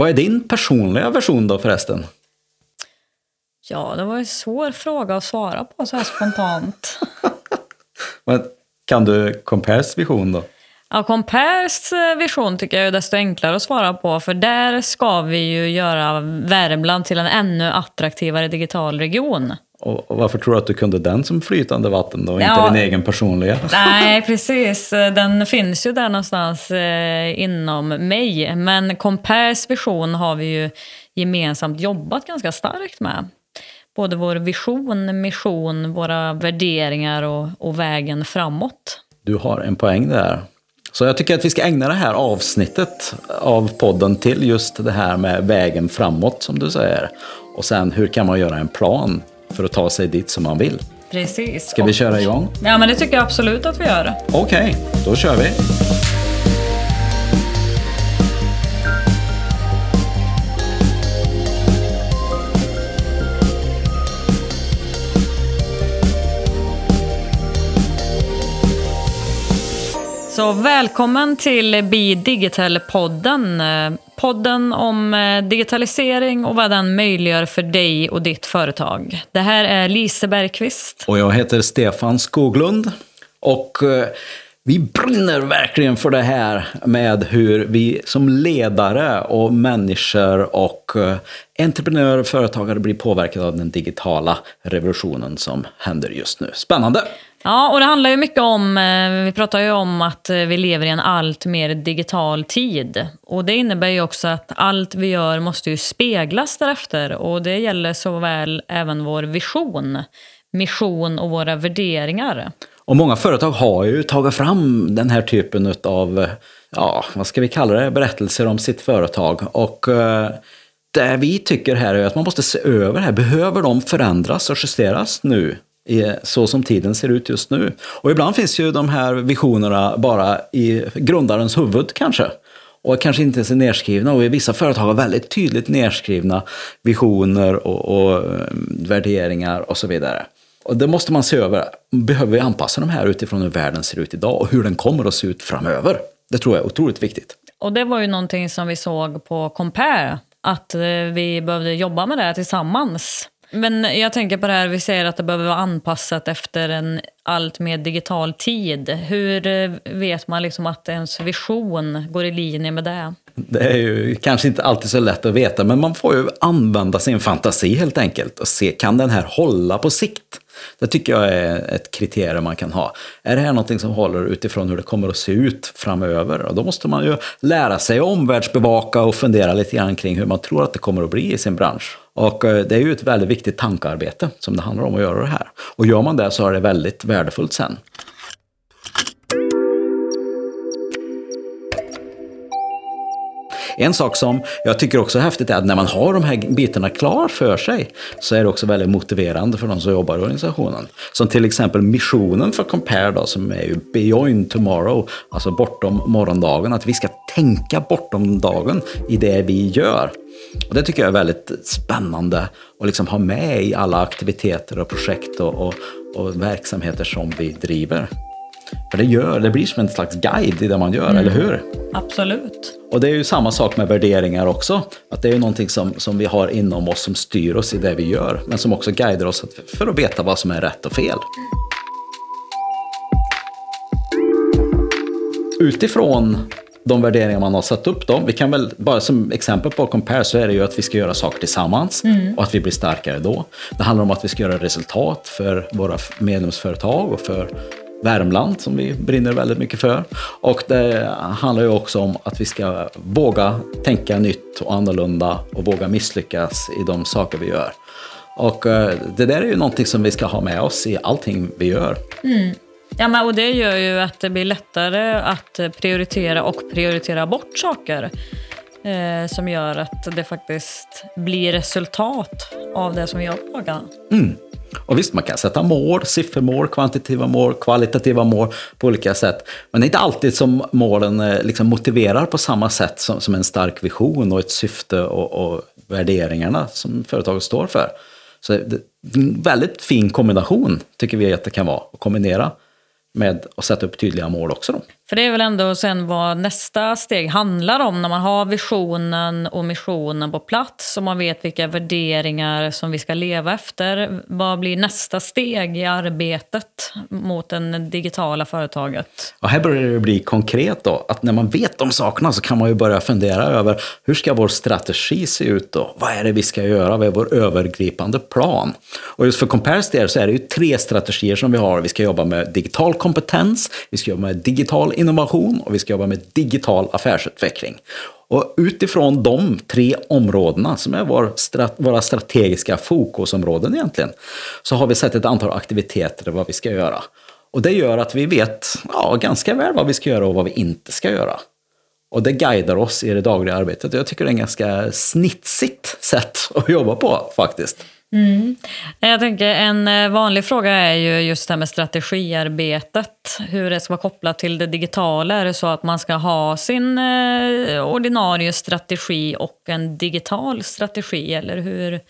Vad är din personliga version då förresten? Ja, det var en svår fråga att svara på så här spontant. Men Kan du Compares vision då? Ja, Compares eh, vision tycker jag är desto enklare att svara på. För där ska vi ju göra Värmland till en ännu attraktivare digital region. Och varför tror du att du kunde den som flytande vatten då, Ja. inte din egen personliga? Nej, precis. Den finns ju där någonstans eh, inom mig. Men Compares vision har vi ju gemensamt jobbat ganska starkt med. Både vår vision, mission, våra värderingar och, och vägen framåt. Du har en poäng där. Så jag tycker att vi ska ägna det här avsnittet av podden till just det här med vägen framåt som du säger. Och sen hur kan man göra en plan för att ta sig dit som man vill. Precis. Ska vi köra igång? Ja, men det tycker jag absolut att vi gör. Okej, då kör vi. Så välkommen till Be Digital-podden. Podden om eh, digitalisering och vad den möjliggör för dig och ditt företag. Det här är Lise Bergqvist. Och jag heter Stefan Skoglund. Och eh, vi brinner verkligen för det här med hur vi som ledare och människor och eh, entreprenörer och företagare blir påverkade av den digitala revolutionen som händer just nu. Spännande! Ja, och det handlar ju mycket om, eh, vi pratar ju om att eh, vi lever i en allt mer digital tid. Och det innebär ju också att allt vi gör måste ju speglas därefter. Och det gäller såväl även vår vision, mission och våra värderingar. Och många företag har ju tagit fram den här typen av, ja, vad ska vi kalla det, berättelser om sitt företag. Och eh, det vi tycker här är att man måste se över det här. Behöver de förändras och justeras nu? Så som tiden ser ut just nu. Och ibland finns ju de här visionerna bara i grundarens huvud kanske. Och kanske inte ens är nedskrivna. Och i vissa företag har väldigt tydligt nedskrivna visioner och, och eh, värderingar och så vidare. Och det måste man se över. Behöver vi anpassa de här utifrån hur världen ser ut idag och hur den kommer att se ut framöver? Det tror jag är otroligt viktigt. Och det var ju någonting som vi såg på Compare, att eh, vi behövde jobba med det här tillsammans. Men jag tänker på det här, vi säger att det behöver vara anpassat efter en allt mer digital tid. Hur eh, vet man liksom att ens vision går i linje med det? Det är ju kanske inte alltid så lätt att veta, men man får ju använda sin fantasi helt enkelt och se, kan den här hålla på sikt? Det tycker jag är ett kriterium man kan ha. Är det här någonting som håller utifrån hur det kommer att se ut framöver? Och då måste man ju lära sig att omvärldsbevaka och fundera lite grann kring hur man tror att det kommer att bli i sin bransch. Och eh, det är ju ett väldigt viktigt tankearbete som det handlar om att göra det här. Och gör man det så är det väldigt värdefullt sen. En sak som jag tycker också är häftigt är att när man har de här bitarna klar för sig så är det också väldigt motiverande för de som jobbar i organisationen. Som till exempel missionen för Compare då, som är ju Beyond Tomorrow, alltså bortom morgondagen. Att vi ska tänka bortom dagen i det vi gör. Och det tycker jag är väldigt spännande att liksom ha med i alla aktiviteter och projekt och, och, och verksamheter som vi driver. För det, gör, det blir som en slags guide i det man gör, eller hur? Absolut. Och det är ju samma sak med värderingar också. Att det är ju någonting som, som vi har inom oss som styr oss i det vi gör. Men som också guidar oss att- för att veta vad som är rätt och fel. Utifrån de värderingar man har satt upp då, vi kan väl bara som exempel på Compare så är det ju att vi ska göra saker tillsammans och att vi blir starkare då. Det handlar om att vi ska göra resultat för våra medlemsföretag och för Värmland som vi brinner väldigt mycket för. Och det handlar ju också om att vi ska våga tänka nytt och annorlunda och våga misslyckas i de saker vi gör. Och eh, det där är ju någonting som vi ska ha med oss i allting vi gör. Ja, men, och det gör ju att det blir lättare att prioritera och prioritera bort saker. Eh, som gör att det faktiskt blir resultat av det som vi gör på dagarna. Och visst, man kan sätta mål, siffermål, kvantitativa mål, kvalitativa mål på olika sätt. Men det är inte alltid som målen eh, liksom motiverar på samma sätt som, som en stark vision och ett syfte och, och värderingarna som företaget står för. Så det en väldigt fin kombination tycker vi att det kan vara att kombinera med att sätta upp tydliga mål också. Då. För det är väl ändå sen vad nästa steg handlar om när man har visionen och missionen på plats och man vet vilka värderingar som vi ska leva efter. Vad blir nästa steg i arbetet mot det digitala företaget? Och här börjar det bli konkret då, att när man vet de sakerna så kan man ju börja fundera över hur ska vår strategi se ut då? Vad är det vi ska göra? Vad är vår övergripande plan? Och just för Compares del så är det ju tre strategier som vi har. Vi ska jobba med digital kompetens, vi ska jobba med digital innovation och vi ska jobba med digital affärsutveckling. Och utifrån de tre områdena, som är vår våra strategiska fokusområden egentligen, så har vi sett ett antal aktiviteter vad vi ska göra. Och det gör att vi vet ja, ganska väl vad vi ska göra och vad vi inte ska göra. Och det guidar oss i det dagliga arbetet. Jag tycker det är ett ganska snitsigt sätt att jobba på faktiskt. Mm. Jag tänker En eh, vanlig fråga är ju just det här med strategiarbetet. Hur det ska vara kopplat till det digitala. Är det så att man ska ha sin eh, ordinarie strategi och en digital strategi? Eller hur,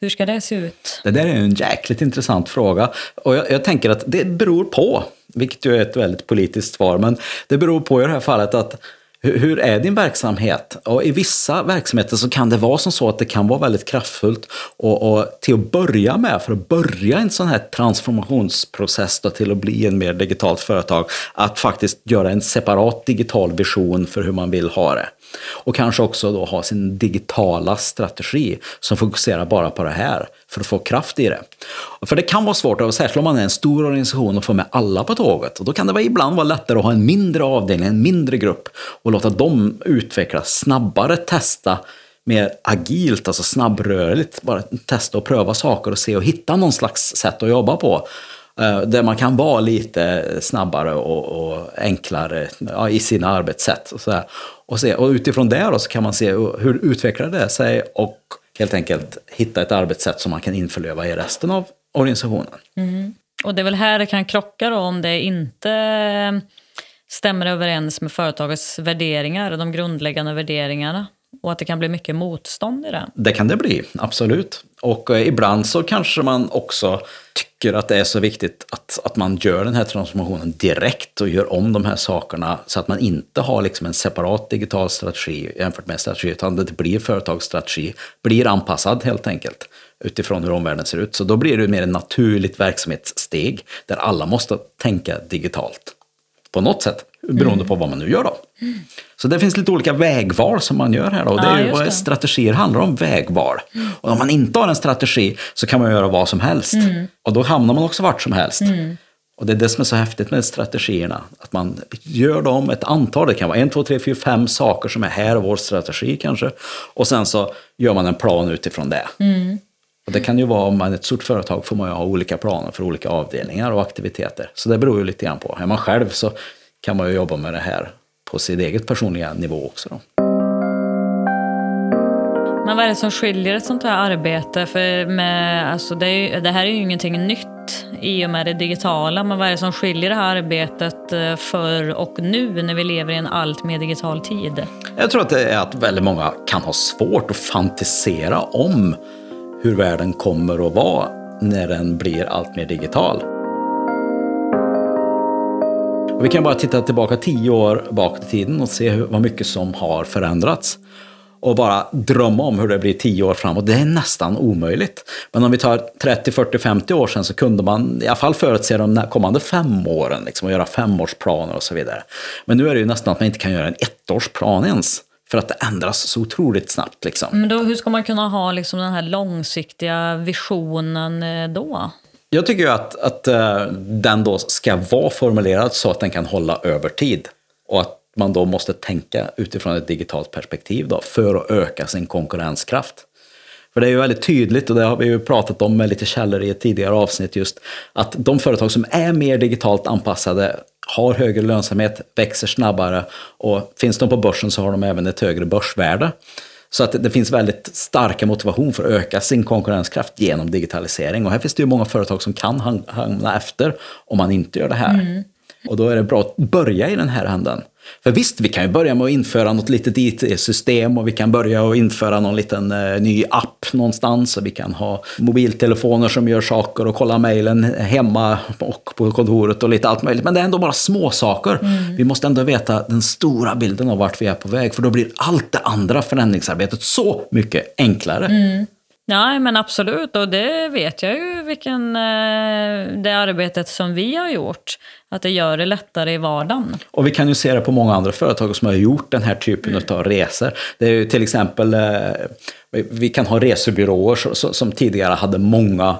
hur ska det se ut? Det där är en jäkligt intressant fråga. Och jag, jag tänker att det beror på, vilket ju är ett väldigt politiskt svar, men det beror på i det här fallet att hur är din verksamhet? Och I vissa verksamheter så kan det vara som så att det kan vara väldigt kraftfullt och, och till att börja med, för att börja en sån här transformationsprocess då, till att bli en mer digitalt företag, att faktiskt göra en separat digital vision för hur man vill ha det. Och kanske också då ha sin digitala strategi som fokuserar bara på det här för att få kraft i det. För det kan vara svårt, särskilt om man är en stor organisation, att få med alla på tåget. Och då kan det ibland vara lättare att ha en mindre avdelning, en mindre grupp och låta dem utvecklas snabbare, testa mer agilt, alltså snabbrörligt, bara testa och pröva saker och se och hitta någon slags sätt att jobba på. Eh, där man kan vara lite snabbare och, och enklare ja, i sina arbetssätt. Och, så här. och, se, och utifrån det då så kan man se hur utvecklar det sig och helt enkelt hitta ett arbetssätt som man kan införlöva i resten av organisationen. Mm. Och det är väl här det kan krocka då om det inte stämmer överens med företagets värderingar, de grundläggande värderingarna. Och att det kan bli mycket motstånd i det. Det kan det bli, absolut. Och eh, ibland så kanske man också tycker att det är så viktigt att, att man gör den här transformationen direkt och gör om de här sakerna så att man inte har liksom en separat digital strategi jämfört med strategi, utan det blir företagsstrategi, blir anpassad helt enkelt utifrån hur omvärlden ser ut. Så då blir det mer ett naturligt verksamhetssteg där alla måste tänka digitalt på något sätt, beroende mm. på vad man nu gör då. Mm. Så det finns lite olika vägval som man gör här då. Det är ja, ju vad det. strategier handlar om, vägval. Mm. Och om man inte har en strategi så kan man göra vad som helst. Mm. Och då hamnar man också vart som helst. Mm. Och det är det som är så häftigt med strategierna. Att man gör dem ett antal, det kan vara en, två, tre, fyra, fem saker som är här vår strategi kanske. Och sen så gör man en plan utifrån det. Och det kan ju vara, om man är ett stort företag får man ju ha olika planer för olika avdelningar och aktiviteter. Så det beror ju lite grann på. Är man själv så kan man ju jobba med det här på sin eget personliga nivå också. Då. Men vad är det som skiljer ett sånt här arbete? För med, alltså det, är, det här är ju ingenting nytt i och med det digitala. Men vad är det som skiljer det här arbetet eh, för och nu när vi lever i en allt mer digital tid? Jag tror att det är att väldigt många kan ha svårt att fantisera om hur världen kommer att vara när den blir allt mer digital. Och vi kan bara titta tillbaka tio år bakåt i tiden och se hur, vad mycket som har förändrats. Och bara drömma om hur det blir tio år framåt, det är nästan omöjligt. Men om vi tar 30, 40, 50 år sedan så kunde man i alla fall förutse de kommande fem åren liksom, och göra femårsplaner och så vidare. Men nu är det ju nästan att man inte kan göra en ettårsplan ens. För att det ändras så otroligt snabbt. Liksom. Men då, hur ska man kunna ha liksom, den här långsiktiga visionen eh, då? Jag tycker ju att, att uh, den då ska vara formulerad så att den kan hålla över tid. Och att man då måste tänka utifrån ett digitalt perspektiv då, för att öka sin konkurrenskraft. För det är ju väldigt tydligt, och det har vi ju pratat om med lite källor i ett tidigare avsnitt just, att de företag som är mer digitalt anpassade har högre lönsamhet, växer snabbare och finns de på börsen så har de även ett högre börsvärde. Så att det finns väldigt starka motivation för att öka sin konkurrenskraft genom digitalisering. Och här finns det ju många företag som kan hamna efter om man inte gör det här. Mm. Och då är det bra att börja i den här änden. För visst, vi kan ju börja med att införa något litet IT-system och vi kan börja att införa någon liten eh, ny app någonstans och vi kan ha mobiltelefoner som gör saker och kolla mejlen hemma och på kontoret och lite allt möjligt. Men det är ändå bara små saker. Mm. Vi måste ändå veta den stora bilden av vart vi är på väg för då blir allt det andra förändringsarbetet så mycket enklare. Mm. Ja, men absolut. Och det vet jag ju vilken, eh, det arbetet som vi har gjort. Att det gör det lättare i vardagen. Och vi kan ju se det på många andra företag som har gjort den här typen mm. av resor. Det är ju till exempel, eh, vi kan ha resebyråer som tidigare hade många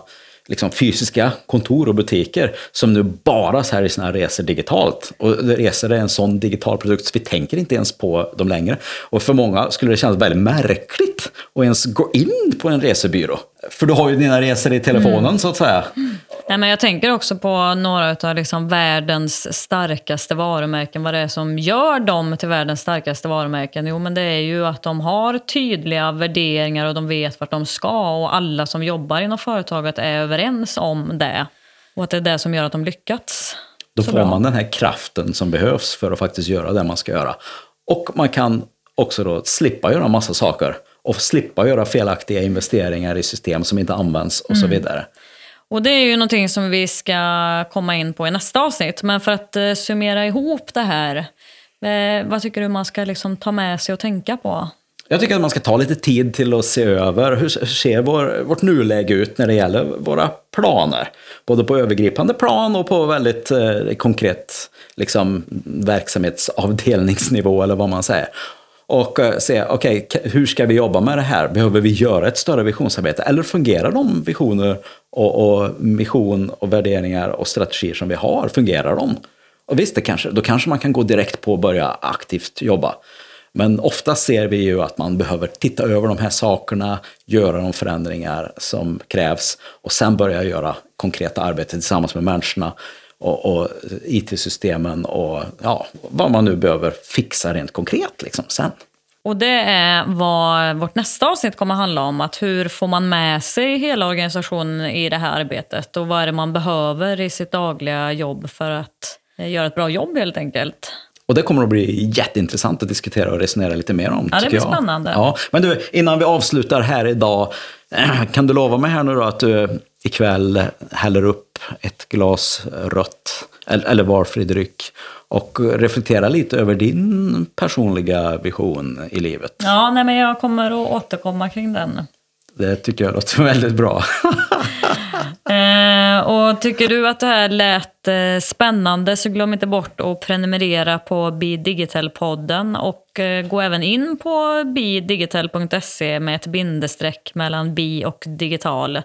liksom fysiska kontor och butiker som nu bara säljer sina resor digitalt. Och resor är en sån digital produkt så vi tänker inte ens på dem längre. Och för många skulle det kännas väldigt märkligt att ens gå in på en resebyrå. För du har ju dina resor i telefonen mm. så att säga. Nej, men jag tänker också på några av liksom världens starkaste varumärken. Vad det är som gör dem till världens starkaste varumärken? Jo, men det är ju att de har tydliga värderingar och de vet vart de ska. Och alla som jobbar inom företaget är överens om det. Och att det är det som gör att de lyckats. Då får bra. man den här kraften som behövs för att faktiskt göra det man ska göra. Och man kan också då slippa göra massa saker och slippa göra felaktiga investeringar i system som inte används och så mm. vidare. Och det är ju någonting som vi ska komma in på i nästa avsnitt. Men för att eh, summera ihop det här, eh, vad tycker du man ska liksom ta med sig och tänka på? Jag tycker att man ska ta lite tid till att se över hur ser vår, vårt nuläge ut när det gäller våra planer. Både på övergripande plan och på väldigt eh, konkret liksom, verksamhetsavdelningsnivå eller vad man säger och eh, se, okej, okay, hur ska vi jobba med det här? Behöver vi göra ett större visionsarbete? Eller fungerar de visioner och, och mission och värderingar och strategier som vi har, fungerar de? Och visst, det kanske, då kanske man kan gå direkt på och börja aktivt jobba. Men ofta ser vi ju att man behöver titta över de här sakerna, göra de förändringar som krävs och sen börja göra konkreta arbete tillsammans med människorna och, och IT-systemen och ja, vad man nu behöver fixa rent konkret liksom, sen. Och det är vad vårt nästa avsnitt kommer att handla om. Att hur får man med sig hela organisationen i det här arbetet? Och vad är det man behöver i sitt dagliga jobb för att göra ett bra jobb helt enkelt? Och det kommer att bli jätteintressant att diskutera och resonera lite mer om. Ja, det blir jag. spännande. Ja. Men du, innan vi avslutar här idag, kan du lova mig här nu då att du ikväll häller upp ett glas rött eller valfri dryck och reflektera lite över din personliga vision i livet. Ja, nej, men jag kommer att återkomma kring den. Det tycker jag låter väldigt bra och tycker du att det här lät eh, spännande så glöm inte bort att prenumerera på Bidigital-podden och eh, gå även in på bidigital.se med ett bindestreck mellan bi och digital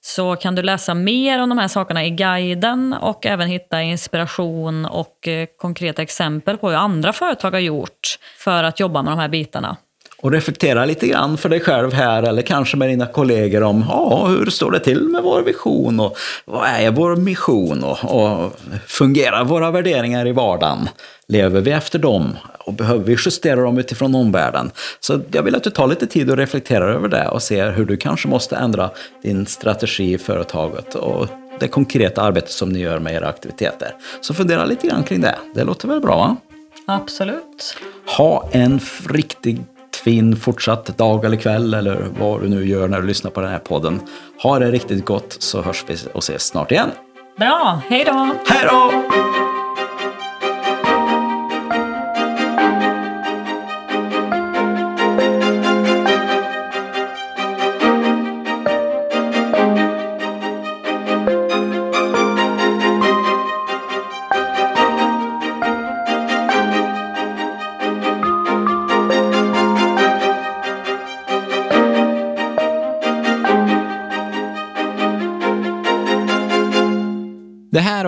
så kan du läsa mer om de här sakerna i guiden och även hitta inspiration och eh, konkreta exempel på hur andra företag har gjort för att jobba med de här bitarna. Och reflektera lite grann för dig själv här eller kanske med dina kollegor om ja, hur står det till med vår vision och vad är vår mission och, och fungerar våra värderingar i vardagen? Lever vi efter dem och behöver vi justera dem utifrån omvärlden? Så jag vill att du tar lite tid och reflekterar över det och ser hur du kanske måste ändra din strategi i företaget och det konkreta arbetet som ni gör med era aktiviteter. Så fundera lite grann kring det. Det låter väl bra? Va? Absolut. Ha en riktigt fin fortsatt dag eller kväll eller vad du nu gör när du lyssnar på den här podden. Ha det riktigt gott så hörs vi och ses snart igen. Bra, hej då! Hej då!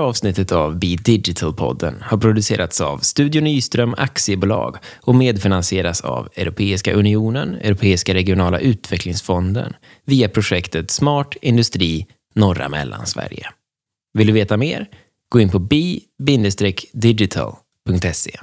Avsnittet av Be Digital-podden har producerats av Studio Nyström Aktiebolag och medfinansieras av Europeiska unionen, Europeiska regionala utvecklingsfonden via projektet Smart Industri norra Mellansverige. Vill du veta mer? Gå in på bi-digital.se.